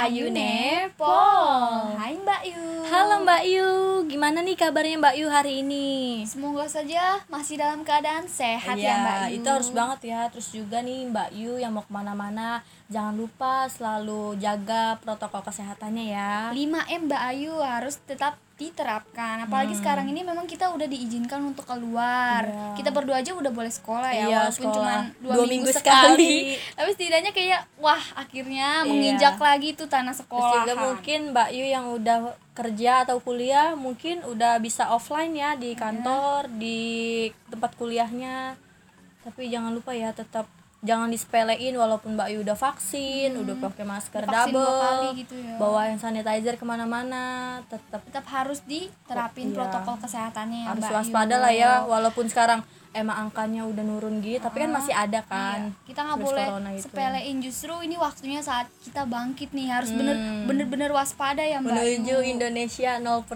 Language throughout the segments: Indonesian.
Ayune Pol Hai Mbak Yu Halo Mbak Yu, gimana nih kabarnya Mbak Yu hari ini? Semoga saja masih dalam keadaan sehat ya Mbak Yu itu harus banget ya. Terus juga nih Mbak Yu yang mau ke mana-mana, jangan lupa selalu jaga protokol kesehatannya ya. 5M Mbak Ayu harus tetap diterapkan apalagi sekarang ini memang kita udah diizinkan untuk keluar Hmm. Iya. kita berdua aja udah boleh sekolah ya Iya, walaupun cuma dua, Dua minggu, minggu sekali. sekali. tapi setidaknya kayak wah akhirnya Iya. menginjak lagi tuh tanah Terus sekolah juga mungkin Mbak Yu yang udah kerja atau kuliah mungkin udah bisa offline ya di Iya. kantor, di tempat kuliahnya. Tapi jangan lupa ya tetap jangan disepelein walaupun Mbak Yu udah vaksin, udah pakai masker Hmm. Vaksin dua double, kali gitu ya. bawa hand sanitizer ke mana-mana, tetap tetap harus diterapin Iya. protokol kesehatannya ya harus Mbak waspada Yu. lah ya walaupun sekarang emang angkanya udah nurun gitu tapi kan masih ada kan Iya, kita nggak boleh sepelein justru ini waktunya saat kita bangkit nih harus bener bener-bener waspada ya mbak Hmm. menuju Yu. Indonesia 0%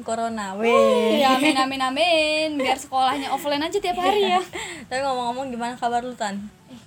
corona Wih, weh amin amin amin biar sekolahnya offline aja tiap hari ya tapi ngomong-ngomong gimana kabar lu tan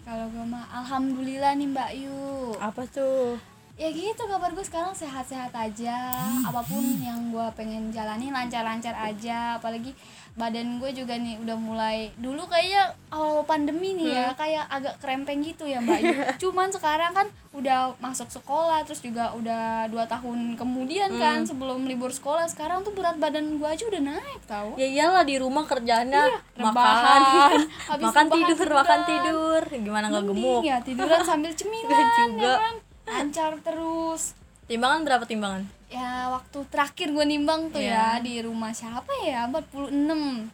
kalau gue mah alhamdulillah nih mbak Yu. Apa tuh? Ya gitu kabar gue sekarang sehat-sehat aja. Apa pun yang gue pengen jalani lancar-lancar aja. Apalagi badan gue juga nih udah mulai dulu kayaknya awal pandemi nih ya kayak agak krempeng gitu ya mbak. Cuman sekarang kan udah masuk sekolah terus juga udah dua tahun kemudian kan sebelum libur sekolah sekarang tuh berat badan gue aja udah naik tau. Ya iyalah di rumah kerjanya Iya, makan. Rebahan. Habis makan tidur tiduran. makan tidur. Gimana nggak gemuk? Ya tiduran sambil cemilan juga. ya kan? Lancar terus timbangan berapa timbangan ya waktu terakhir gue nimbang tuh Iya. ya di rumah siapa ya 46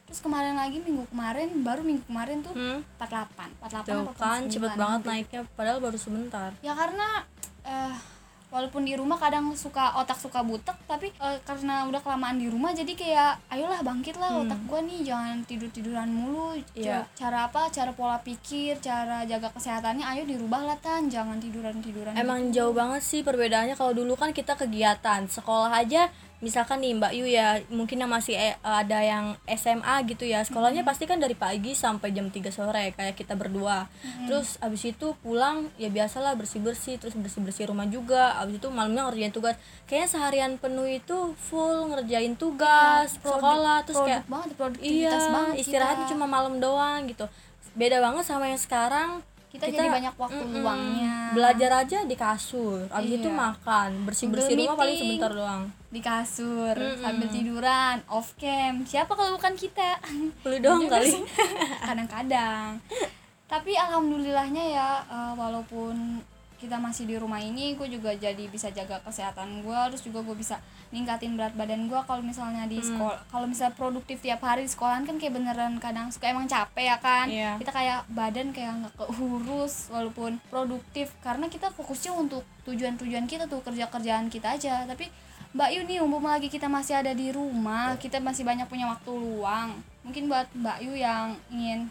terus kemarin lagi minggu kemarin baru minggu kemarin tuh hmm? 48 48 tuh kan 49 cepet banget gitu. naiknya padahal baru sebentar ya karena eh walaupun di rumah kadang suka otak suka butek tapi eh, karena udah kelamaan di rumah jadi kayak ayolah bangkit lah otak gue nih jangan tidur tiduran mulu. Hmm. Ca- cara apa? Cara pola pikir cara jaga kesehatannya ayo dirubah lah tan jangan tiduran tiduran Emang jauh banget sih perbedaannya. Kalau dulu kan kita kegiatan sekolah aja misalkan nih Mbak Yu ya mungkin yang masih eh, ada yang SMA gitu ya sekolahnya pasti kan dari pagi sampai jam 3 sore kayak kita berdua. Terus abis itu pulang ya biasalah bersih bersih terus bersih bersih rumah juga. Abis itu malamnya ngerjain tugas. Kayaknya seharian penuh itu full ngerjain tugas Produk- sekolah terus produk kayak banget iya banget istirahatnya kita. cuma malam doang gitu. Beda banget sama yang sekarang Kita jadi banyak waktu Mm-mm. luangnya. belajar aja di kasur abis itu Iya. makan bersih bersih rumah paling sebentar doang di kasur Mm-mm. sambil tiduran off cam siapa kalau bukan kita Beli doang kali kadang-kadang tapi alhamdulillahnya ya eh, walaupun kita masih di rumah ini gue juga jadi bisa jaga kesehatan gue terus juga gue bisa ningkatin berat badan gue kalau misalnya di Hmm. sekolah kalau misalnya produktif tiap hari di sekolahan kan kayak beneran kadang suka emang capek ya kan Iya. kita kayak badan kayak nggak keurus walaupun produktif karena kita fokusnya untuk tujuan-tujuan kita tuh kerja-kerjaan kita aja tapi Mbak Yu nih umpama lagi kita masih ada di rumah kita masih banyak punya waktu luang mungkin buat Mbak Yu yang ingin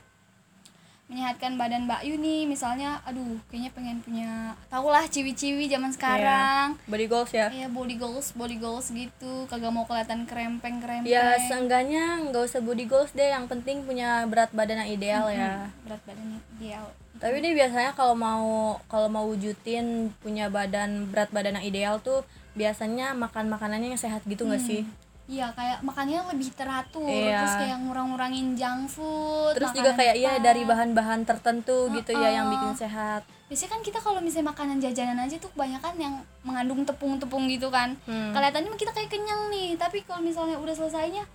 menyehatkan badan Mbak Yu nih misalnya aduh kayaknya pengen punya tahulah ciwi-ciwi zaman sekarang. Body goals ya. Iya body goals body goals gitu. Kagak mau kelihatan krempeng krempeng ya seenggaknya nggak usah body goals deh yang penting punya berat badan yang ideal ya. Berat badannya ideal. Tapi ini biasanya kalau mau kalau mau wujudin punya badan berat badan yang ideal tuh biasanya makan makanannya yang sehat gitu nggak sih Iya kayak makannya lebih teratur Iya. terus kayak ngurang-ngurangin junk food terus juga kayak iya dari bahan-bahan tertentu gitu ya yang bikin sehat. Biasanya kan kita kalau misalnya makanan jajanan aja tuh kebanyakan yang mengandung tepung-tepung gitu kan. Hmm. kelihatannya kita kayak kenyang nih tapi kalau misalnya udah selesainya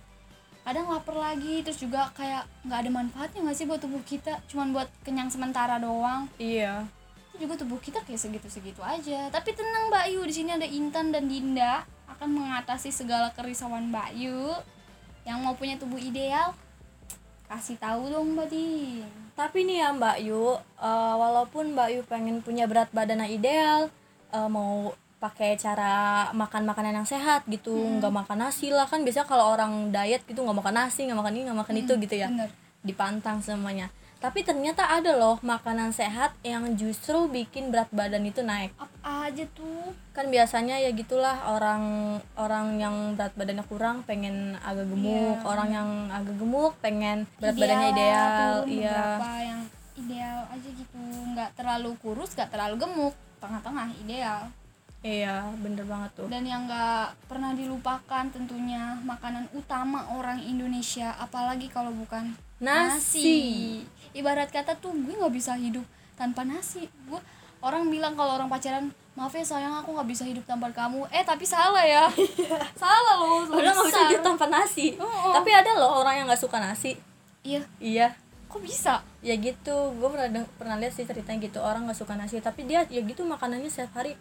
kadang lapar lagi terus juga kayak nggak ada manfaatnya nggak sih buat tubuh kita? Cuman buat kenyang sementara doang. Iya. Itu juga tubuh kita kayak segitu-segitu aja. Tapi tenang Mbak Yu di sini ada Intan dan Dinda akan mengatasi segala kerisauan Mbak Yu yang mau punya tubuh ideal. Kasih tahu dong Mbak Din. Tapi nih ya Mbak Yu, eh, walaupun Mbak Yu pengen punya berat badan yang ideal, eh, mau pakai cara makan makanan yang sehat gitu, nggak makan nasi lah. Kan biasanya kalau orang diet gitu nggak makan nasi, nggak makan ini, nggak makan itu gitu ya, bener. dipantang semuanya. Tapi ternyata ada loh makanan sehat yang justru bikin berat badan itu naik. apa aja tuh? Kan biasanya ya gitulah orang orang yang berat badannya kurang pengen agak gemuk, Iya, orang yang agak gemuk pengen berat badannya lah, ideal, iya. yang ideal aja gitu. Nggak terlalu kurus nggak terlalu gemuk tengah-tengah ideal. Iya bener banget tuh. Dan yang nggak pernah dilupakan tentunya makanan utama orang Indonesia apalagi kalau bukan Nasi. ibarat kata tuh gue nggak bisa hidup tanpa nasi. Gue orang bilang kalau orang pacaran maaf ya sayang aku nggak bisa hidup tanpa kamu. Eh tapi salah ya. Salah loh Padahal nggak bisa hidup tanpa nasi. Oh. tapi ada loh orang yang nggak suka nasi. Iya. Iya. Kok bisa? Ya gitu gue pernah pernah lihat sih ceritanya gitu orang nggak suka nasi tapi dia ya gitu makanannya setiap hari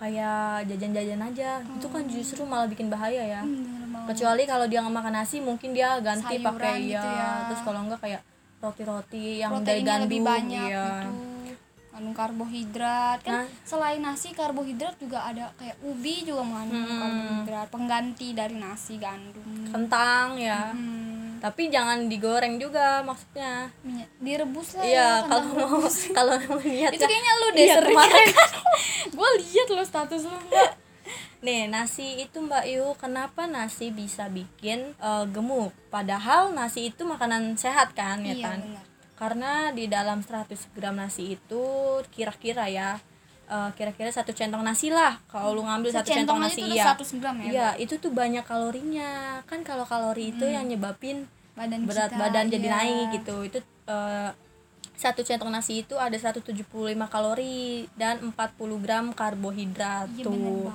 kayak jajan-jajan aja. Itu kan justru malah bikin bahaya ya. Hmm, kecuali kalau dia nggak makan nasi mungkin dia ganti pakai gitu ya, ya. terus kalau enggak kayak roti-roti yang dari proteinnya gandum lebih banyak iya. gitu. Mengandung karbohidrat. Kan Nah. selain nasi karbohidrat juga ada kayak ubi juga mengandung Hmm. karbohidrat. Pengganti dari nasi gandum. Kentang ya. Hmm, tapi jangan digoreng juga maksudnya minyak direbus lah iya ya, kalau mau kalau mau niat itu kayaknya lu deh Iya, sering kemarin. gue lihat lo status lu mbak Nih nasi itu Mbak Yu, kenapa nasi bisa bikin eh, gemuk? Padahal nasi itu makanan sehat kan ya iya kan? Karena di dalam 100 gram nasi itu kira-kira ya eh, kira-kira satu centong nasi lah. Kalau lu ngambil satu centong Secentong aja nasi iya. 100 gram ya Iya, itu tuh banyak kalorinya. Kan kalau kalori itu yang nyebabin badan berat kita, badan jadi iya. naik gitu. Itu eh, satu centong nasi itu ada 175 kalori dan 40 gram karbohidrat iya tuh.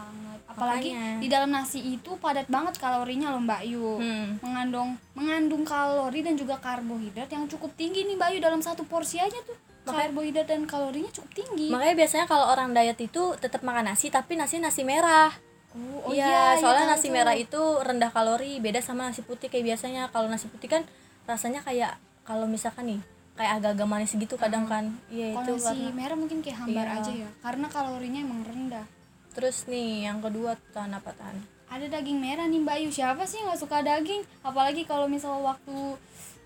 apalagi Makanya. di dalam nasi itu padat banget kalorinya loh mbak Yu Hmm. mengandung mengandung kalori dan juga karbohidrat yang cukup tinggi nih Bayu dalam satu porsi aja tuh karbohidrat dan kalorinya cukup tinggi Makanya biasanya kalau orang diet itu tetap makan nasi tapi nasi nasi merah. oh, oh iya, soalnya tahu nasi merah itu rendah kalori, beda sama nasi putih kayak biasanya. Kalau nasi putih kan rasanya kayak kalau misalkan nih kayak agak-agak manis gitu kadang kan. Iya itu nasi karena. merah mungkin kayak hambar Iya. aja ya karena kalorinya emang rendah Terus nih yang kedua tan apa tan? ada daging merah nih Bayu siapa sih yang nggak suka daging apalagi kalau misal waktu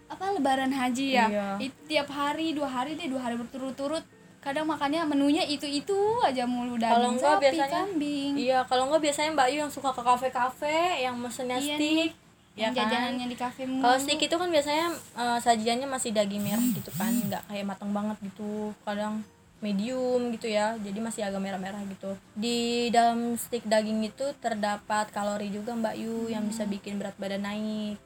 apa lebaran haji ya Iya. Tiap hari dua hari deh dua hari berturut-turut kadang makannya menunya itu itu aja mulu daging Kalau enggak sapi biasanya kambing Iya, kalau enggak biasanya Mbak Yu yang suka ke kafe-kafe yang mesennya Iya stick. yang Ya kan? jajanannya di kafe mulu Kalau stick itu kan biasanya eh, sajiannya masih daging merah gitu kan, nggak kayak matang banget gitu. Kadang medium gitu ya, jadi masih agak merah-merah gitu. Di dalam stick daging itu terdapat kalori juga Mbak Yu yang bisa bikin berat badan naik.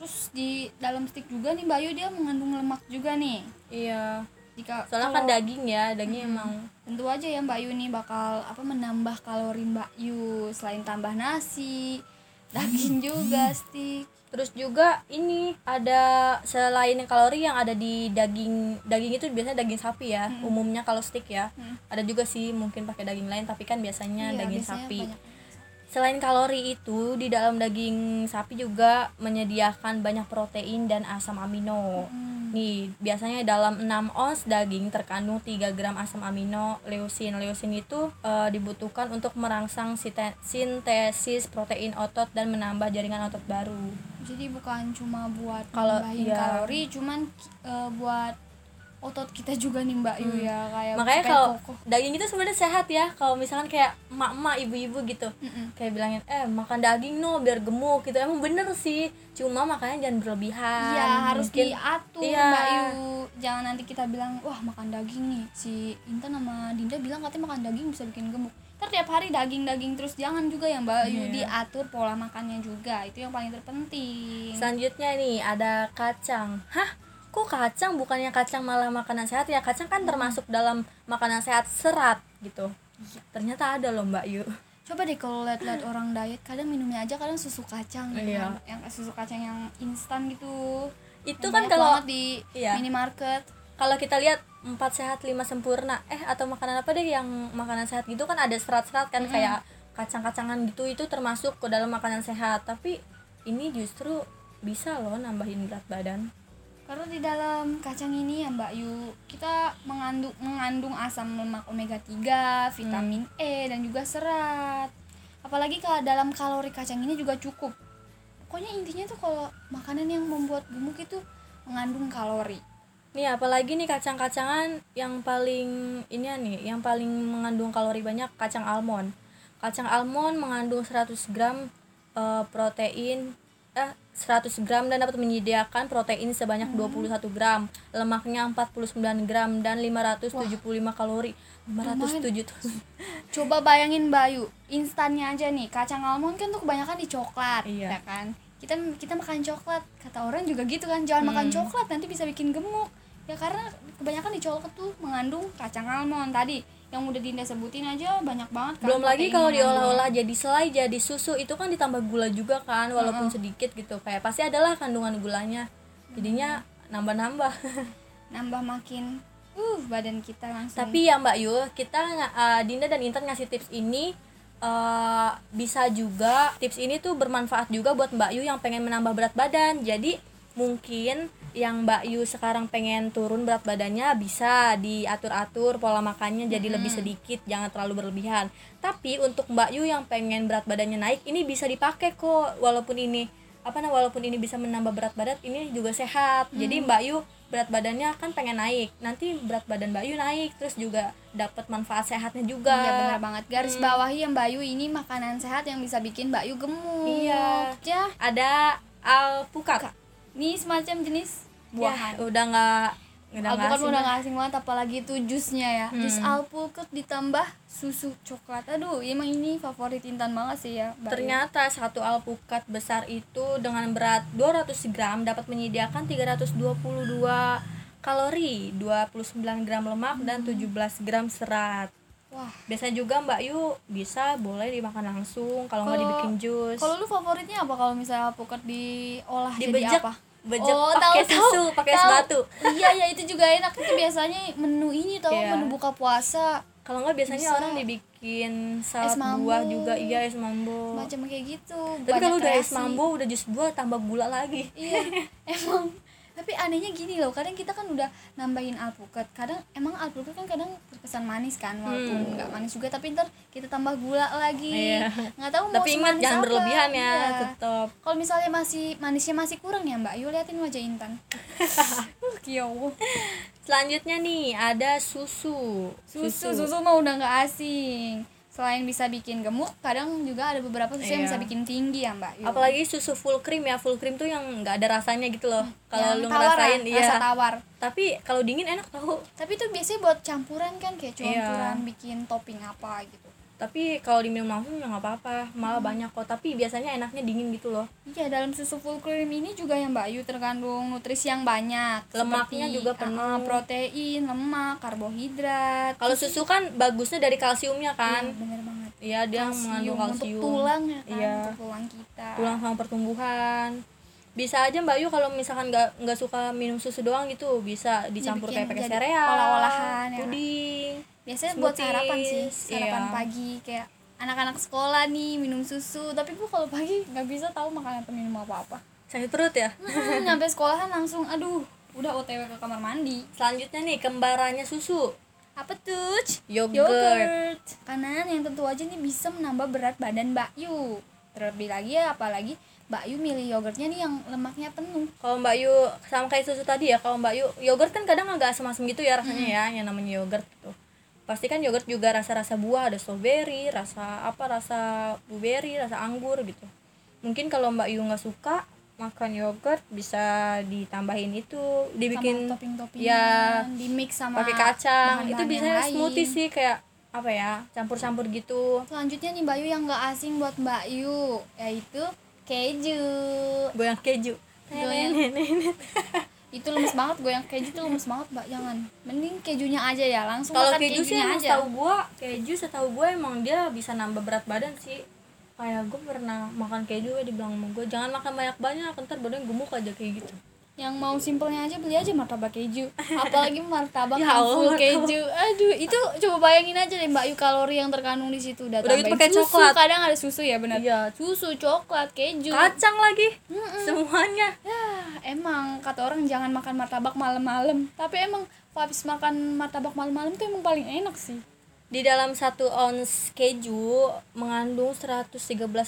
Terus di dalam stick juga nih Bayu dia mengandung lemak juga nih Iya, jika soalnya kan daging ya, daging emang tentu aja ya Mbak Yu nih bakal apa menambah kalori Mbak Yu selain tambah nasi daging juga stick Terus juga ini ada selain kalori yang ada di daging daging itu biasanya daging sapi ya, umumnya kalau stick ya. Hmm. Ada juga sih mungkin pakai daging lain tapi kan biasanya Iya, daging biasanya sapi. banyak. Selain kalori itu, di dalam daging sapi juga menyediakan banyak protein dan asam amino. Hmm. Nih, biasanya dalam 6 ons daging terkandung 3 gram asam amino leusin. Leusin itu eh, dibutuhkan untuk merangsang sintesis protein otot dan menambah jaringan otot baru. jadi bukan cuma buat Kalau- iya. kalori cuman eh, buat otot kita juga nih Mbak Yu ya kayak Hmm. Makanya kalau kokoh. daging itu sebenarnya sehat ya. Kalau misalkan kayak emak-emak, ibu-ibu gitu. Mm-mm. Kayak bilangin, "Eh, makan daging no biar gemuk." gitu. Emang bener sih. Cuma makanya jangan berlebihan. Iya harus Mungkin- diatur Iya. Mbak Yu Jangan nanti kita bilang Wah makan daging nih Si Intan sama Dinda bilang katanya makan daging bisa bikin gemuk Ntar tiap hari daging-daging terus Jangan juga ya Mbak Yu Iya. Diatur pola makannya juga Itu yang paling terpenting Selanjutnya nih ada kacang. Hah? Kok kacang bukannya kacang malah makanan sehat ya? Kacang kan termasuk dalam makanan sehat serat gitu. Ternyata ada loh Mbak Yu. Coba deh kalau lihat-lihat orang diet Kadang minumnya aja kadang susu kacang ya Iya. kan? Yang susu kacang yang instan gitu Itu Yang kan kalau di iya. minimarket kalau kita lihat empat sehat lima sempurna eh atau makanan apa deh yang makanan sehat gitu kan ada serat-serat kan kayak kacang-kacangan gitu itu termasuk ke dalam makanan sehat tapi ini justru bisa loh nambahin berat badan Karena di dalam kacang ini ya Mbak Yu, kita mengandung mengandung asam lemak omega 3, vitamin E dan juga serat. Apalagi kalau dalam kalori kacang ini juga cukup. Pokoknya intinya tuh kalau makanan yang membuat gemuk itu mengandung kalori. nih apalagi nih kacang-kacangan yang paling ini ya nih yang paling mengandung kalori banyak kacang almond kacang almond mengandung 100 gram eh, protein eh 100 gram dan dapat menyediakan protein sebanyak Hmm. 21 gram, lemaknya 49 gram dan 575 kalori. 507 tuh. coba bayangin Bayu instannya aja nih kacang almond kan tuh kebanyakan di coklat Iya. ya kan kita kita makan coklat kata orang juga gitu kan jangan makan Hmm. coklat nanti bisa bikin gemuk ya karena kebanyakan di coklat tuh mengandung kacang almond tadi yang udah Dinda sebutin aja banyak banget kan Belum lagi kalau diolah-olah jadi selai, jadi susu itu kan ditambah gula juga kan, walaupun sedikit gitu. Kayak pasti adalah kandungan gulanya. Jadinya nambah-nambah. nambah makin uh badan kita langsung Tapi ya Mbak Yu, kita uh, Dinda dan Intan ngasih tips ini uh, bisa juga tips ini tuh bermanfaat juga buat Mbak Yu yang pengen menambah berat badan. Jadi mungkin yang Mbak Yu sekarang pengen turun berat badannya bisa diatur-atur pola makannya jadi lebih sedikit, jangan terlalu berlebihan. Tapi untuk Mbak Yu yang pengen berat badannya naik, ini bisa dipakai kok walaupun ini apa nah walaupun ini bisa menambah berat badan ini juga sehat. Jadi Mbak Yu berat badannya kan pengen naik. Nanti berat badan Mbak Yu naik terus juga dapat manfaat sehatnya juga. Iya benar banget garis bawahi yang Bayu ini makanan sehat yang bisa bikin Bayu gemuk Iya. ya Ada alpukat. Ini semacam jenis buahan Ya, udah nggak nggak alpukat udah lah. gak asing banget apalagi itu jusnya ya jus Hmm. alpukat ditambah susu coklat aduh emang ini favorit Intan banget sih ya Mbak. Ternyata satu alpukat besar itu dengan berat 200 gram dapat menyediakan 322 kalori, 29 gram lemak dan 17 gram serat. Wah Biasanya juga Mbak Yu bisa boleh dimakan langsung kalau nggak dibikin jus. kalau lu favoritnya apa kalau misalnya alpukat diolah jadi Dibejek, apa bejek Oh, pakai susu, pakai tahu. es batu. iya ya itu juga enak itu biasanya menu ini tau Iya. menu buka puasa Kalau nggak biasanya Bisa. orang dibikin salad buah juga, iya es mambo. macam kayak gitu Tapi kalau udah es mambo, udah jus buah tambah gula lagi. iya emang tapi anehnya gini loh kadang kita kan udah nambahin alpukat kadang emang alpukat kan kadang terkesan manis kan walaupun nggak manis juga tapi ntar kita tambah gula lagi Hmm. Iya. nggak tahu mau Tapi ingat semanis jangan apa. berlebihan ya, Iya. tetap. kalau misalnya masih manisnya masih kurang ya mbak yuk liatin wajah Intan uh, kiau Selanjutnya nih ada susu. susu susu mah udah nggak asing selain bisa bikin gemuk kadang juga ada beberapa susu yang Iya. bisa bikin tinggi ya mbak Yu. Apalagi susu full cream ya, full cream tuh yang nggak ada rasanya gitu loh. Kalau Yang lu tawar, ngerasain iya. rasa tawar Tapi kalau dingin enak tau. tapi itu biasanya buat campuran kan kayak Iya. campuran bikin topping apa gitu Tapi kalau diminum langsung ya nggak apa-apa, malah banyak kok. Tapi biasanya enaknya dingin gitu loh. Iya dalam susu full cream ini juga yang Mbak Yu terkandung nutrisi yang banyak Lemaknya juga penuh. protein, lemak, karbohidrat. Kalau susu kan bagusnya dari kalsiumnya kan. Iya, bener banget. Iya, dia mengandung Kalsium kalsium. untuk tulang ya kan, Iya. untuk tulang kita. tulang sama pertumbuhan bisa aja Mbak Yu kalau misalkan nggak nggak suka minum susu doang gitu bisa dicampur Dibikin kayak pakai sereal olah-olahan ya. Biasanya buat smoothies, sarapan sih, sarapan iya. pagi kayak anak-anak sekolah nih minum susu, tapi gua kalau pagi nggak bisa tahu makan atau minum apa-apa. sakit perut ya Hmm, nyampe sekolahan langsung aduh, udah OTW ke kamar mandi. selanjutnya nih kembarannya susu Apa tuh? Yogurt. Makanan yang tentu aja nih bisa menambah berat badan Mbak Yu. Terlebih lagi ya apalagi Mbak Yu milih yogurtnya nih yang lemaknya penuh. kalau Mbak Yu sama kayak susu tadi ya kalau Mbak Yu yogurt kan kadang agak asam-asam gitu ya rasanya ya yang namanya yogurt gitu pasti kan yogurt juga rasa-rasa buah ada strawberry rasa apa rasa blueberry rasa anggur gitu mungkin kalau Mbak Yu nggak suka makan yogurt bisa ditambahin itu dibikin sama topping-toppingan, ya di mix sama pakai kacang itu yang biasanya lain. smoothie sih kayak apa ya campur-campur gitu Selanjutnya nih Mbak Yu yang gak asing buat Mbak Yu yaitu keju. goyang keju Goyang. itu lemes banget goyang keju tuh lemes banget Mbak jangan. Mending kejunya aja ya langsung kalau keju sih emang aja. setahu gua keju setahu gua emang dia bisa nambah berat badan sih kayak gue pernah makan keju ya dibilang sama gue jangan makan banyak banyak ntar badan gemuk aja kayak gitu yang mau simpelnya aja beli aja martabak keju. Apalagi martabak Ya Allah, full martabak. keju. Aduh itu coba bayangin aja deh mbak Yu kalori yang terkandung di situ udah, Udah gitu pakai susu coklat. kadang ada susu ya benar Iya. susu coklat keju. Kacang lagi. Mm-mm. semuanya. Ya emang kata orang jangan makan martabak malam-malam. Tapi emang habis makan martabak malam-malam tuh emang paling enak sih di dalam satu ons keju mengandung 113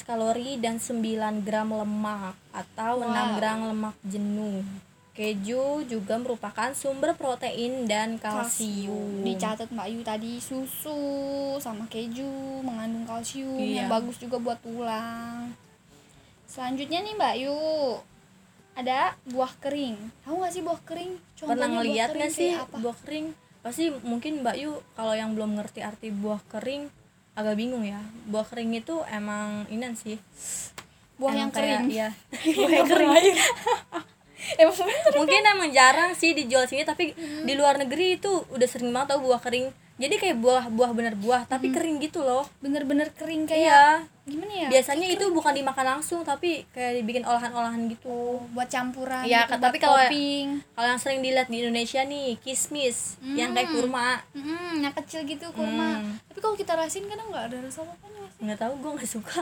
kalori dan 9 gram lemak atau 6 Wow. gram lemak jenuh. Keju juga merupakan sumber protein dan kalsium. Dicatat mbak Yu tadi susu sama keju mengandung kalsium Iya. yang bagus juga buat tulang. Selanjutnya nih mbak Yu ada buah kering. Tahu nggak sih buah kering? Pernah buah ngeliat kering nggak sih apa? buah kering pasti mungkin mbak Yu kalau yang belum ngerti arti buah kering agak bingung ya. Buah kering itu emang ini sih. Buah yang kayak- kering. iya. Buah yang kering. emang mungkin emang jarang sih dijual sini tapi di luar negeri itu udah sering banget tau buah kering jadi kayak buah buah bener buah tapi kering gitu loh. Bener-bener kering kayak iya. gimana ya? Biasanya itu bukan dimakan langsung tapi kayak dibikin olahan-olahan gitu. Buat campuran Iya, gitu, tapi kalau- kalau yang sering dilihat di Indonesia nih kismis yang kayak kurma. Hmm, yang kecil gitu kurma. Hmm. Tapi kalau kita rasin kadang nggak ada rasa apa-apanya Mas. nggak tahu gue nggak suka.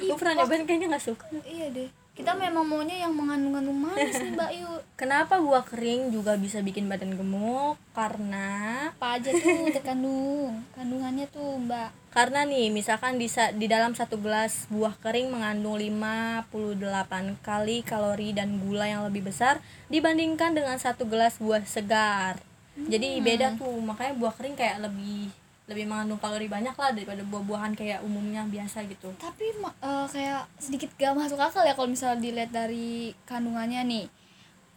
Gue pernah nyobain kayaknya nggak suka. Iya deh. Kita memang maunya yang mengandung-kandung manis nih Mbak Yu. kenapa buah kering juga bisa bikin badan gemuk karena Apa aja tuh terkandung kandungannya tuh Mbak. karena nih misalkan di di dalam satu gelas buah kering mengandung 58 kali kalori dan gula yang lebih besar dibandingkan dengan satu gelas buah segar jadi beda tuh makanya buah kering kayak lebih lebih mengandung kalori banyak lah daripada buah-buahan kayak umumnya biasa gitu. Tapi eh, kayak sedikit gak masuk akal ya kalau misalnya dilihat dari kandungannya nih.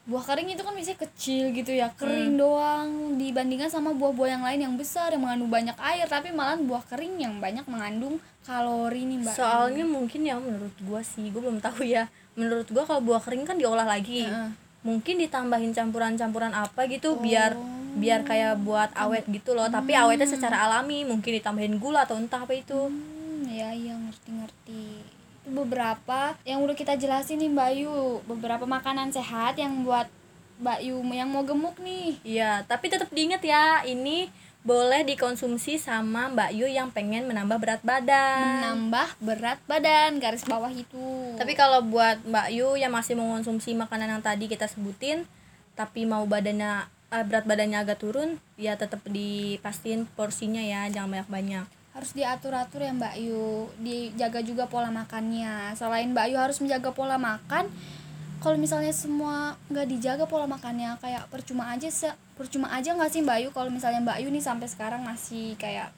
Buah kering itu kan biasanya kecil gitu ya, kering doang. Dibandingkan sama buah-buah yang lain yang besar yang mengandung banyak air, tapi malah buah kering yang banyak mengandung kalori nih, Mbak. soalnya mungkin ya menurut gua sih gua belum tahu ya. Menurut gua kalau buah kering kan diolah lagi. Heeh. mungkin ditambahin campuran-campuran apa gitu biar biar kayak buat awet gitu loh tapi awetnya secara alami mungkin ditambahin gula atau entah apa itu Hmm, ya iya ngerti-ngerti. Beberapa yang udah kita jelasin nih Mbak Yu, beberapa makanan sehat yang buat Mbak Yu yang mau gemuk nih. iya tapi tetap diingat ya ini boleh dikonsumsi sama Mbak Yu yang pengen menambah berat badan Menambah berat badan, garis bawah itu. tapi kalau buat Mbak Yu yang masih mengonsumsi makanan yang tadi kita sebutin tapi mau badannya eh, berat badannya agak turun ya tetap dipastiin porsinya ya jangan banyak-banyak. Harus diatur-atur ya Mbak Yu, dijaga juga pola makannya. Selain Mbak Yu harus menjaga pola makan, kalau misalnya semua nggak dijaga pola makannya kayak percuma aja se percuma aja nggak sih Mbak Yu? Kalau misalnya Mbak Yu nih sampai sekarang masih kayak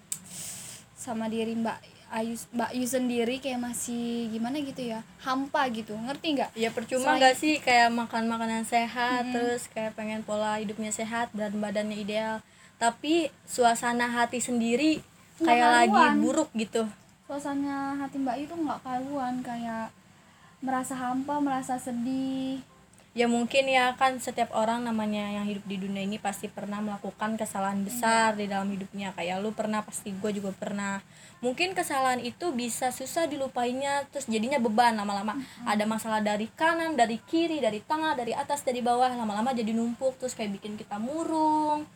sama diri Mbak Ayu Mbak Yu sendiri kayak masih gimana gitu ya hampa gitu ngerti nggak? Ya percuma Selain- gak sih kayak makan makanan sehat terus kayak pengen pola hidupnya sehat dan badannya ideal. Tapi suasana hati sendiri Nggak kayak lagi buruk gitu. Suasana hati Mbak Yu tuh nggak karuan kayak merasa hampa merasa sedih ya mungkin ya kan setiap orang namanya yang hidup di dunia ini pasti pernah melakukan kesalahan besar di dalam hidupnya. Kayak lu pernah pasti gue juga pernah. Mungkin kesalahan itu bisa susah dilupainya terus jadinya beban lama-lama. Ada masalah dari kanan dari kiri dari tengah dari atas dari bawah lama-lama jadi numpuk terus kayak bikin kita murung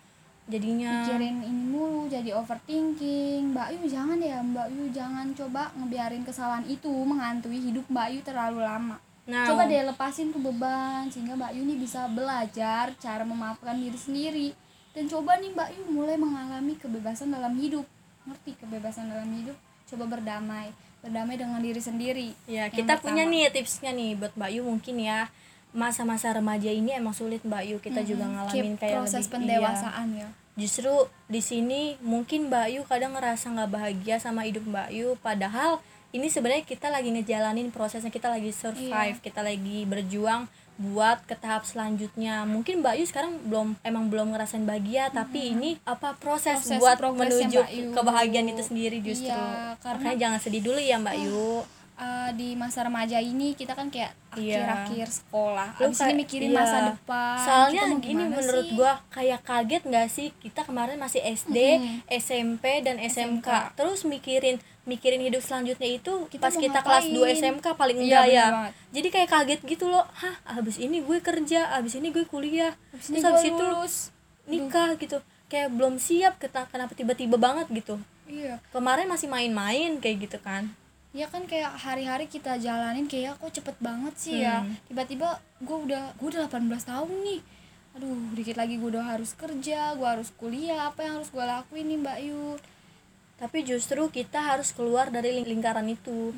jadinya. Mikirin ini mulu jadi overthinking. Mbak Yu jangan ya Mbak Yu jangan coba ngebiarin kesalahan itu menghantui hidup Mbak Yu terlalu lama nah. Coba deh lepasin tuh beban sehingga Mbak Yu nih bisa belajar cara memaafkan diri sendiri. Dan coba nih Mbak Yu mulai mengalami kebebasan dalam hidup. Ngerti kebebasan dalam hidup? Coba berdamai. Berdamai dengan diri sendiri. Ya, kita punya pertama. nih tipsnya nih buat Mbak Yu mungkin ya. Masa-masa remaja ini emang sulit Mbak Yu. Kita juga ngalamin Keep kayak proses lebih- pendewasaan ya. Iya. Justru di sini mungkin Mbak Yu kadang ngerasa nggak bahagia sama hidup Mbak Yu. Padahal ini sebenarnya kita lagi ngejalanin prosesnya kita lagi survive, Iya. kita lagi berjuang buat ke tahap selanjutnya. Mungkin Mbak Yu sekarang belum emang belum ngerasain bahagia, tapi ini apa proses, Proses buat menuju kebahagiaan itu sendiri justru. Iya, karena- Makanya jangan sedih dulu ya Mbak Yu. uh, di masa remaja ini kita kan kayak Iya. akhir-akhir sekolah Lu abis ini kayak- mikirin iya. masa depan soalnya gini menurut sih? gua kayak kaget nggak sih kita kemarin masih SD Mm-mm. SMP dan SMK. SMK. terus mikirin mikirin hidup selanjutnya itu Kita pas kita kelas 2 ngapain? SMK paling Iya, enggak bener ya. banget. jadi kayak kaget gitu loh. Hah habis ini gue kerja habis ini gue kuliah. Abis ini terus habis itu lulus. nikah gitu. Kayak belum siap keta- kenapa tiba-tiba banget gitu. Iya. Kemarin masih main-main kayak gitu kan. Ya kan kayak hari-hari kita jalanin kayak kok cepet banget sih ya? Hmm. tiba-tiba gue udah gue udah 18 tahun nih. Aduh dikit lagi gue udah harus kerja gue harus kuliah apa yang harus gue lakuin nih mbak Yu tapi justru kita harus keluar dari ling- lingkaran itu.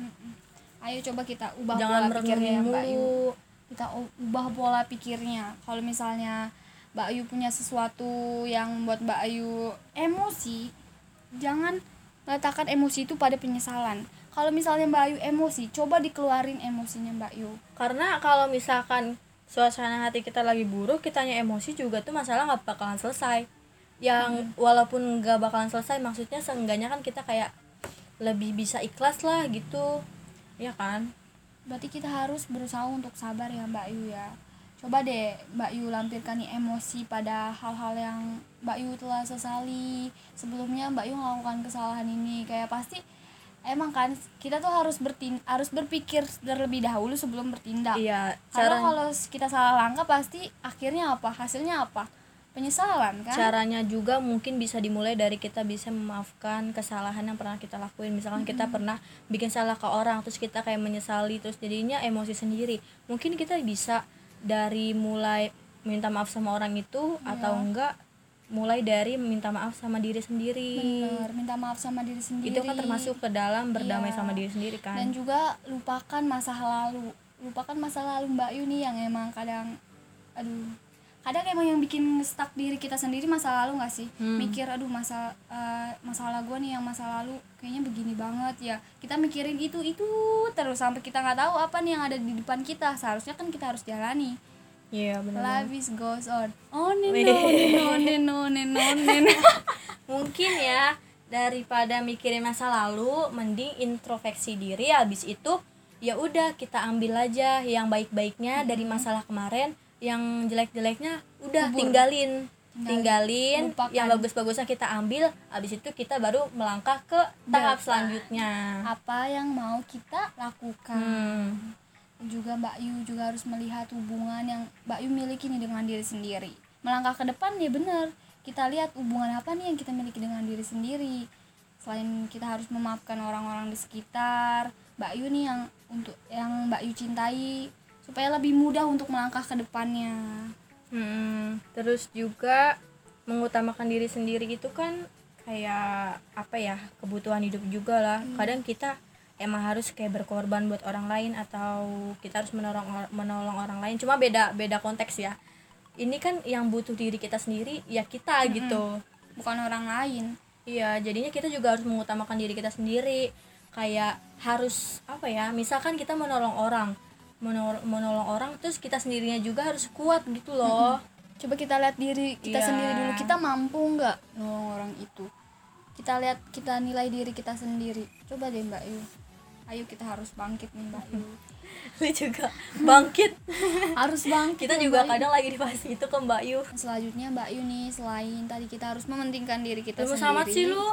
Ayo coba kita ubah jangan pola pikirnya ya, mbak Yu. Mulu kita ubah pola pikirnya. Kalau misalnya Mbak Ayu punya sesuatu yang membuat Mbak Ayu emosi jangan letakkan emosi itu pada penyesalan. Kalau misalnya Mbak Ayu emosi coba dikeluarin emosinya Mbak Yu. Karena kalau misalkan suasana hati kita lagi buruk kitanya emosi juga tuh masalah nggak bakalan selesai yang walaupun nggak bakalan selesai maksudnya seenggaknya kan kita kayak lebih bisa ikhlas lah gitu. Ya kan? Berarti kita harus berusaha untuk sabar ya Mbak Yu ya. Coba deh Mbak Yu lampirkan nih emosi pada hal-hal yang Mbak Yu telah sesali. Sebelumnya Mbak Yu melakukan kesalahan ini kayak pasti emang kan kita tuh harus bertin harus berpikir terlebih dahulu sebelum bertindak. Iya karena kalau kita salah langkah pasti akhirnya apa? Hasilnya apa penyesalan kan? Caranya juga mungkin bisa dimulai dari kita bisa memaafkan kesalahan yang pernah kita lakuin. Misalkan kita pernah bikin salah ke orang terus kita kayak menyesali terus jadinya emosi sendiri. Mungkin kita bisa dari mulai minta maaf sama orang itu atau enggak mulai dari minta maaf sama diri sendiri. Bener minta maaf sama diri sendiri. Itu kan termasuk ke dalam berdamai Iya. sama diri sendiri kan? Dan juga lupakan masa lalu. Lupakan masa lalu Mbak Yuni yang emang kadang aduh kadang emang yang bikin stuck diri kita sendiri masa lalu nggak sih? Hmm. mikir aduh masa eh, masalah gue nih yang masa lalu kayaknya begini banget. Ya kita mikirin itu itu terus sampai kita nggak tahu apa nih yang ada di depan kita. Seharusnya kan kita harus jalani. Iya benar life is goes on. On and Wih. on and on and on and on mungkin ya daripada mikirin masa lalu mending introspeksi diri habis itu ya udah kita ambil aja yang baik-baiknya dari masalah kemarin yang jelek-jeleknya udah Kubur. tinggalin Tinggalin. tinggalin yang bagus-bagusnya kita ambil habis itu kita baru melangkah ke tahap Depan. selanjutnya apa yang mau kita lakukan hmm. juga Mbak Yu juga harus melihat hubungan yang Mbak Yu miliki nih dengan diri sendiri melangkah ke depan ya benar kita lihat hubungan apa nih yang kita miliki dengan diri sendiri selain kita harus memaafkan orang-orang di sekitar Mbak Yu nih yang untuk yang Mbak Yu cintai supaya lebih mudah untuk melangkah ke depannya. Hmm, terus juga mengutamakan diri sendiri itu kan kayak apa ya kebutuhan hidup juga lah. Kadang kita emang harus kayak berkorban buat orang lain atau kita harus menolong menolong orang lain. Cuma beda beda konteks ya. Ini kan yang butuh diri kita sendiri ya kita gitu. Bukan orang lain. Iya jadinya kita juga harus mengutamakan diri kita sendiri. Kayak harus apa ya misalkan kita menolong orang menol- menolong orang terus kita sendirinya juga harus kuat gitu loh. Coba kita lihat diri kita Iya. sendiri dulu kita mampu nggak nolong orang itu? Kita lihat kita nilai diri kita sendiri. Coba deh Mbak Yu. Ayo kita harus bangkit nih Mbak Yu. Lu juga bangkit. Harus bangkit kita juga Mbak Yu. kadang lagi di fase itu ke Mbak Yu. Selanjutnya Mbak Yu nih selain tadi kita harus mementingkan diri kita lemes sendiri amat sih lu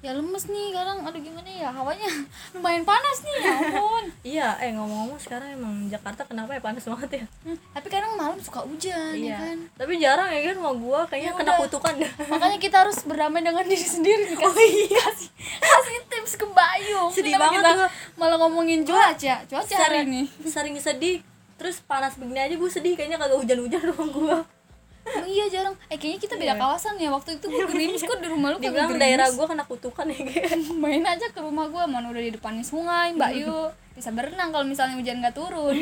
ya lemes nih kadang. Aduh gimana ya? Hawanya lumayan panas nih ya ampun. Iya eh ngomong-ngomong sekarang emang Jakarta kenapa ya? Panas banget ya? Hmm, tapi kadang malam suka hujan ya iya. kan? Tapi jarang ya kan rumah gua kayaknya Ya kena udah. kutukan. Makanya kita harus berdamai dengan diri sendiri nih kasih kasih, kasih tips ke Bayu Sedih Kenapa banget kita malah ngomongin cuaca? Cuaca hari sering, ini. sering sedih terus panas begini aja gue sedih. Kayaknya kagak hujan-hujan rumah gua Oh, iya jarang. Eh kayaknya kita beda Iya. kawasan ya. Waktu itu gue gerimis kok di rumah lu kagak dibilang gerimis daerah gua kena kutukan ya kayak main aja ke rumah gue mana udah di depannya sungai Mbak Yu. Bisa berenang kalau misalnya hujan nggak turun.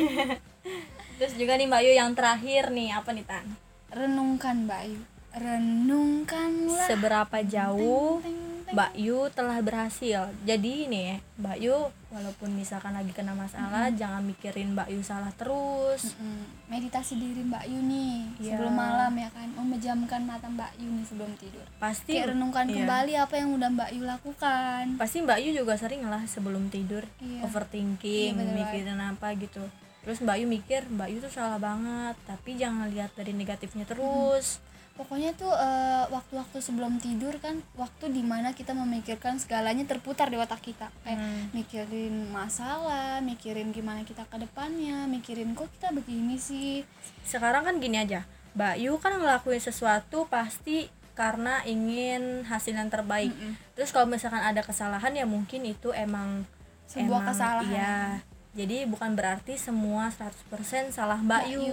Terus juga nih Mbak Yu yang terakhir nih apa nih Tan? Renungkan Mbak Yu. Renungkanlah. Seberapa jauh Teng, teng, teng. Mbak Yu telah berhasil. Jadi nih ya, Mbak Yu walaupun misalkan lagi kena masalah, jangan mikirin Mbak Yu salah terus. Mm, meditasi diri Mbak Yu nih Iya. sebelum malam ya kan memejamkan mata Mbak Yu nih sebelum tidur Pasti kayak renungkan iya. kembali apa yang udah Mbak Yu lakukan Pasti Mbak Yu juga sering lah sebelum tidur Iya. overthinking, Iya, bener mikirin apa gitu. Terus Mbak Yu mikir Mbak Yu tuh salah banget, tapi jangan lihat dari negatifnya terus. Pokoknya tuh eh, waktu-waktu sebelum tidur kan waktu di mana kita memikirkan segalanya terputar di otak kita kayak Hmm. mikirin masalah mikirin gimana kita ke depannya mikirin kok kita begini sih Sekarang kan gini aja, Mbak Yu kan ngelakuin sesuatu pasti karena ingin hasil yang terbaik. Mm-mm. Terus kalau misalkan ada kesalahan ya mungkin itu emang Sebuah emang- kesalahan. Iya. Jadi bukan berarti semua 100% salah Mbak, Yu.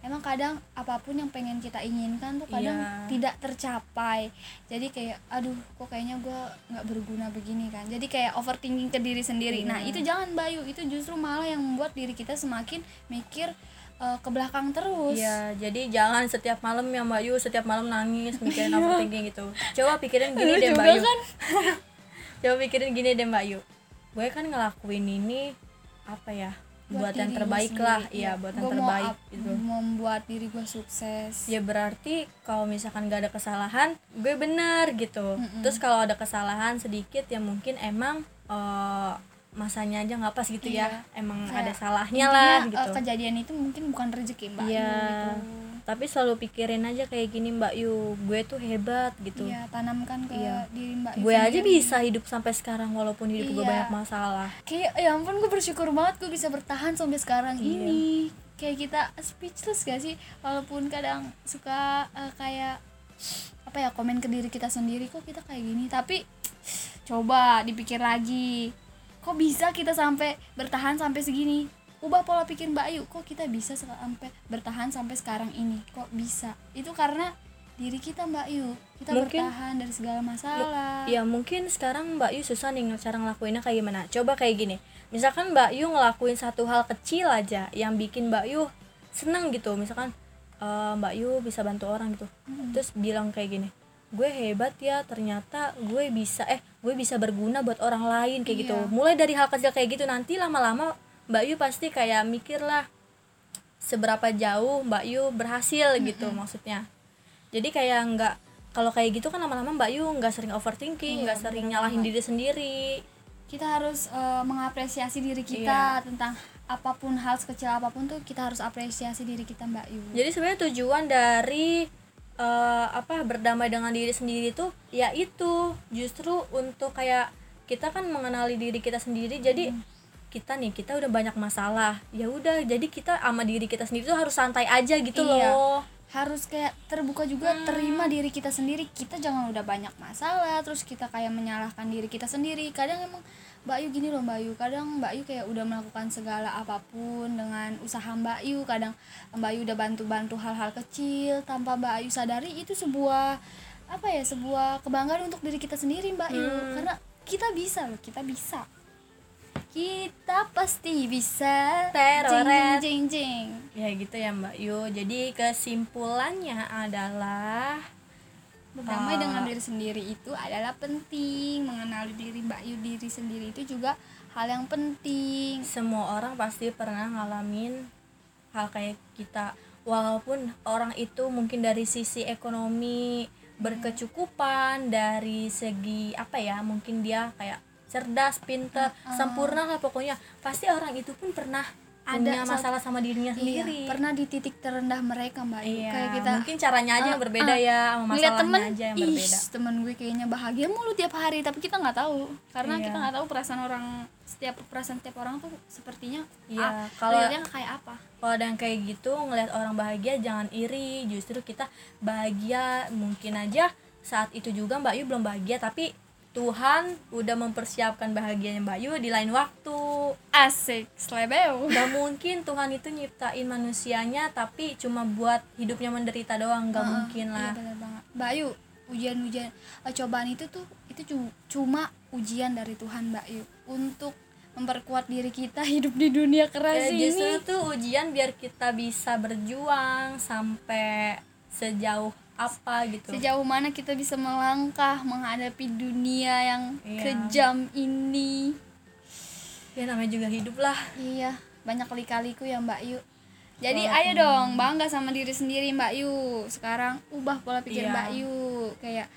Emang kadang apa pun yang pengen kita inginkan tuh kadang Iya. tidak tercapai jadi kayak aduh kok kayaknya gue nggak berguna begini kan jadi kayak overthinking ke diri sendiri nah Iya. itu jangan bayu itu justru malah yang membuat diri kita semakin mikir eh, ke belakang terus Iya, jadi jangan setiap malam ya Mbak Yu, setiap malam nangis mikirin overthinking gitu. Coba pikirin gini deh Mbak juga Yu. kan? Coba pikirin gini deh Mbak Yu. gue kan ngelakuin ini apa ya buat, yang terbaik sendiri. lah iya buat yang Gua terbaik up- gitu membuat diri gue sukses ya berarti kalau misalkan gak ada kesalahan gue bener gitu Mm-mm. terus kalau ada kesalahan sedikit ya mungkin emang eh, masanya aja nggak pas gitu ya Iya. emang Kayak ada salahnya lah eh, gitu kejadian itu mungkin bukan rezeki mbak Iya. gitu. Tapi selalu pikirin aja kayak gini mbak Yu gue tuh hebat gitu Iya, tanamkan ke Iya. diri mbak Yu gue aja sendiri. bisa hidup sampai sekarang walaupun hidup gue Iya. banyak masalah kayak ya ampun gue bersyukur banget gue bisa bertahan sampai sekarang Iya. ini kayak kita speechless gak sih walaupun kadang suka eh, kayak apa ya komen ke diri kita sendiri kok kita kayak gini tapi coba dipikir lagi kok bisa kita sampai bertahan sampai segini ubah pola pikir Mbak Ayu kok kita bisa sampai bertahan sampai sekarang ini? Kok bisa? Itu karena diri kita Mbak Ayu. Kita Mungkin- bertahan dari segala masalah. Ya mungkin sekarang Mbak Yu susah nih cara ngelakuinnya kayak gimana. Coba kayak gini. Misalkan Mbak Yu ngelakuin satu hal kecil aja yang bikin Mbak Yu seneng gitu. Misalkan eh, Mbak Yu bisa bantu orang gitu. Terus bilang kayak gini gue hebat ya ternyata gue bisa eh gue bisa berguna buat orang lain kayak gitu. Iya. mulai dari hal kecil kayak gitu nanti lama-lama Mbak Yu pasti kayak mikir lah seberapa jauh Mbak Yu berhasil gitu maksudnya jadi kayak nggak kalau kayak gitu kan lama-lama Mbak Yu nggak sering overthinking Iya, nggak sering bener nyalahin diri sendiri kita harus eh, mengapresiasi diri kita Iya. tentang apa pun hal sekecil apa pun tuh kita harus apresiasi diri kita Mbak Yu. jadi sebenarnya tujuan dari eh, apa berdamai dengan diri sendiri tuh ya itu justru untuk kayak kita kan mengenali diri kita sendiri jadi Hmm. Kita nih kita udah banyak masalah ya udah jadi kita sama diri kita sendiri tuh harus santai aja gitu Iya. loh Harus kayak terbuka juga terima diri kita sendiri. Kita jangan udah banyak masalah terus kita kayak menyalahkan diri kita sendiri. Kadang emang Mbak Yu gini loh Mbak Yu. Kadang Mbak Yu kayak udah melakukan segala apa pun dengan usaha Mbak Yu. Kadang Mbak Yu udah bantu-bantu hal-hal kecil tanpa Mbak Yu sadari itu sebuah apa ya sebuah kebanggaan untuk diri kita sendiri Mbak Yu. Hmm. Karena kita bisa loh, kita bisa. Kita pasti bisa. Teroret. Jing, jing, jing, ya gitu ya Mbak Yu jadi kesimpulannya adalah Berdamai Ah. dengan diri sendiri itu adalah penting. Mengenali diri Mbak Yu diri sendiri itu juga hal yang penting. semua orang pasti pernah ngalamin hal kayak kita walaupun orang itu mungkin dari sisi ekonomi berkecukupan dari segi apa ya mungkin dia kayak cerdas pinter sempurna lah pokoknya pasti orang itu pun pernah Ada punya masalah sama dirinya sendiri Iya, pernah di titik terendah mereka Mbak. Iya, Kayak kita mungkin caranya aja yang Ah, berbeda ah. ya sama masalahnya temen, aja yang berbeda temen gue kayaknya bahagia mulu tiap hari, tapi kita nggak tahu karena Iya. kita nggak tahu perasaan orang setiap perasaan setiap orang tuh sepertinya Iya, ah, kalau- realnya kayak apa? kalau ada yang kayak gitu ngelihat orang bahagia jangan iri justru kita bahagia mungkin aja saat itu juga Mbak Yu belum bahagia tapi Tuhan udah mempersiapkan bahagianya Mbak Yu di lain waktu Asik, slebeu. Gak mungkin Tuhan itu nyiptain manusianya tapi cuma buat hidupnya menderita doang Gak Heeh, mungkin iya lah bener banget. Mbak Yu, ujian-ujian eh, cobaan itu tuh itu cu- cuma ujian dari Tuhan Mbak Yu untuk memperkuat diri kita hidup di dunia keras ini. justru tuh ujian biar kita bisa berjuang sampai sejauh apa gitu Sejauh mana kita bisa melangkah menghadapi dunia yang Iya. kejam ini. ya namanya juga hidup lah Iya, banyak kali-kaliku ya Mbak Yu. Jadi Oh, ayo dong bangga sama diri sendiri Mbak Yu. Sekarang ubah pola pikir Iya. Mbak Yu. Kayak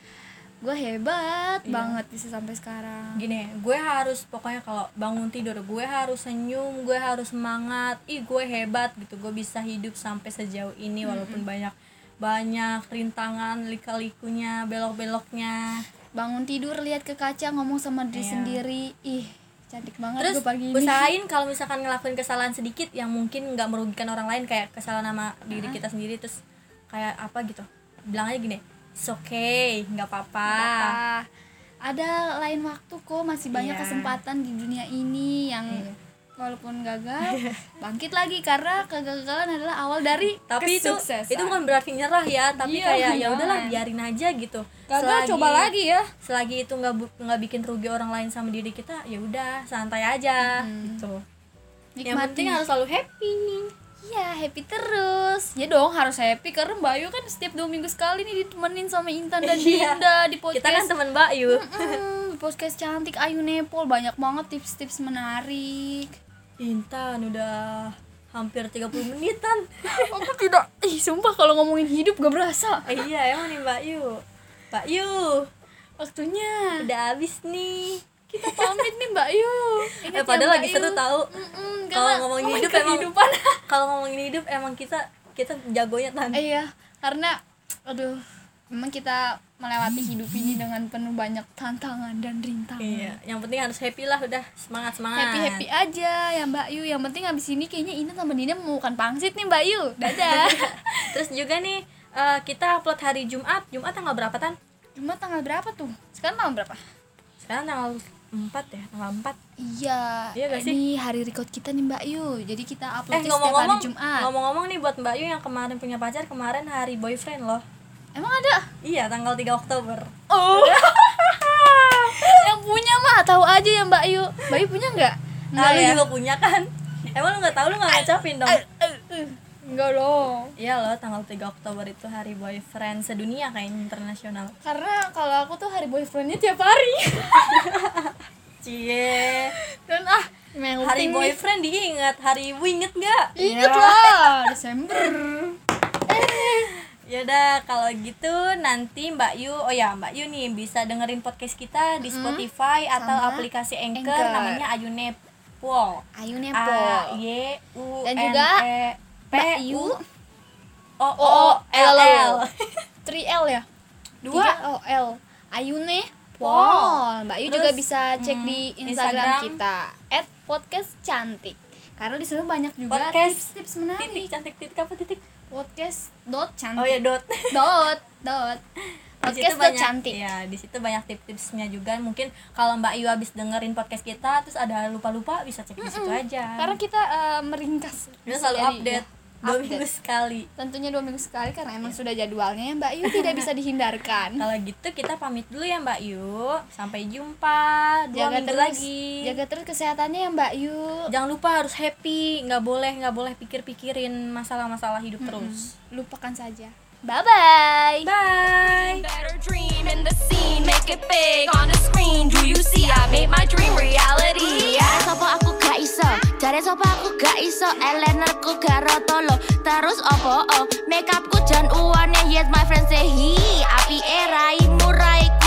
gue hebat Iya. banget bisa sampai sekarang. gini gue harus pokoknya kalau bangun tidur gue harus senyum gue harus semangat ih gue hebat gitu gue bisa hidup sampai sejauh ini walaupun banyak banyak rintangan lika-likunya belok-beloknya Bangun tidur lihat ke kaca ngomong sama diri Iya. sendiri. Ih, cantik banget terus gue pagi ini. usahain kalau misalkan ngelakuin kesalahan sedikit yang mungkin nggak merugikan orang lain kayak kesalahan sama diri kita sendiri terus kayak apa gitu bilang aja gini it's okay nggak apa-apa apa ada lain waktu kok masih banyak Iya. kesempatan di dunia ini yang Iya. Walaupun gagal bangkit lagi karena kegagalan adalah awal dari tapi itu itu bukan berarti nyerah ya tapi Iya, kayak ya udahlah biarin aja gitu. Gagal coba lagi ya. selagi itu nggak nggak bikin rugi orang lain sama diri kita ya udah santai aja gitu. Yang penting harus selalu happy. Iya happy terus. Ya dong harus happy karena Mbak Ayu kan setiap dua minggu sekali nih ditemenin sama Intan dan Iya. Dinda di kita kan podcast. teman Mbak Yu Mm, podcast cantik. Ayu Nepal banyak banget tips-tips menarik. Intan udah hampir 30 menitan. Aku tidak, ih sumpah kalau ngomongin hidup gak berasa. Eh, iya emang nih Mbak Yu. Mbak Yu. Waktunya. Udah habis nih. Kita pamit nih Mbak Yu. Ingat eh padahal ya, lagi seru tahu Mm-mm, kalau karena ngomongin ngomongin hidup emang kalau ngomongin hidup emang kita kita jagonya tan. Eh, iya, karena aduh, memang kita melewati hidup ini dengan penuh banyak tantangan dan rintangan. iya yang penting harus happy lah udah semangat semangat Happy happy aja ya Mbak Yu. Yang penting habis ini kayaknya Ina sama Dina mau makan pangsit nih Mbak Yu. Dadah. terus juga nih eh, kita upload hari Jumat Jumat tanggal berapa tan Cuma tanggal berapa tuh? Sekarang tanggal berapa? sekarang tanggal 4 ya tanggal 4 Iya, Iya gak sih? ini hari record kita nih Mbak Yu. Jadi kita eh upload setiap hari Jumat. ngomong-ngomong nih buat Mbak Yu yang kemarin punya pacar kemarin hari boyfriend loh Emang ada? iya tanggal 3 Oktober Oh. yang punya mah tahu aja ya Mbak Yu. Mbak Yu punya nggak? nah lu ya? juga punya kan emang lu nggak tahu lu nggak ngecapin dong Enggak loh. Iya loh, tanggal 3 Oktober itu hari boyfriend sedunia kayaknya internasional. Karena kalau aku tuh hari boyfriendnya tiap hari. Cie. Dan ah, melting Hari boyfriend diingat, hari ibu inget gak? Ingat lah, Desember. Yaudah, kalau gitu nanti Mbak Yu, oh ya Mbak Yu nih bisa dengerin podcast kita di Spotify atau Sama aplikasi Anchor, Anchor. namanya Ayune Pol. Ayu A. Y U Dan N juga E P U O O L L. 3L ya? Dua. 3L. Ayune Pol. Mbak Yu juga bisa cek hmm, di Instagram, Instagram. kita @podcast cantik. Karena di sana banyak juga tips-tips menarik. Titik cantik titik apa titik? Podcast dot cantik. Oh ya dot. dot dot. Podcast banyak cantik. ya di situ banyak tips-tipsnya juga mungkin kalau Mbak Yu habis dengerin podcast kita terus ada lupa-lupa bisa cek di situ aja Karena kita eh, meringkas. kita selalu update ya, dua update. minggu sekali. Tentunya dua minggu sekali karena emang sudah jadwalnya. Ya Mbak Yu tidak bisa dihindarkan. kalau gitu kita pamit dulu ya Mbak Yu. Sampai jumpa. Dua jaga minggu terus. lagi. Jaga terus kesehatannya ya Mbak Yu. jangan lupa harus happy. Nggak boleh nggak boleh pikir-pikirin masalah-masalah hidup terus. Lupakan saja. Bye bye. bye Better dream in the scene, make it big on the screen. Do you see? I made my dream reality. Jare sopo aku gak iso Jare sopo aku gak iso gak rotolo Terus opo oh Makeupku jan uwane Yes my friend say hi Api erai murai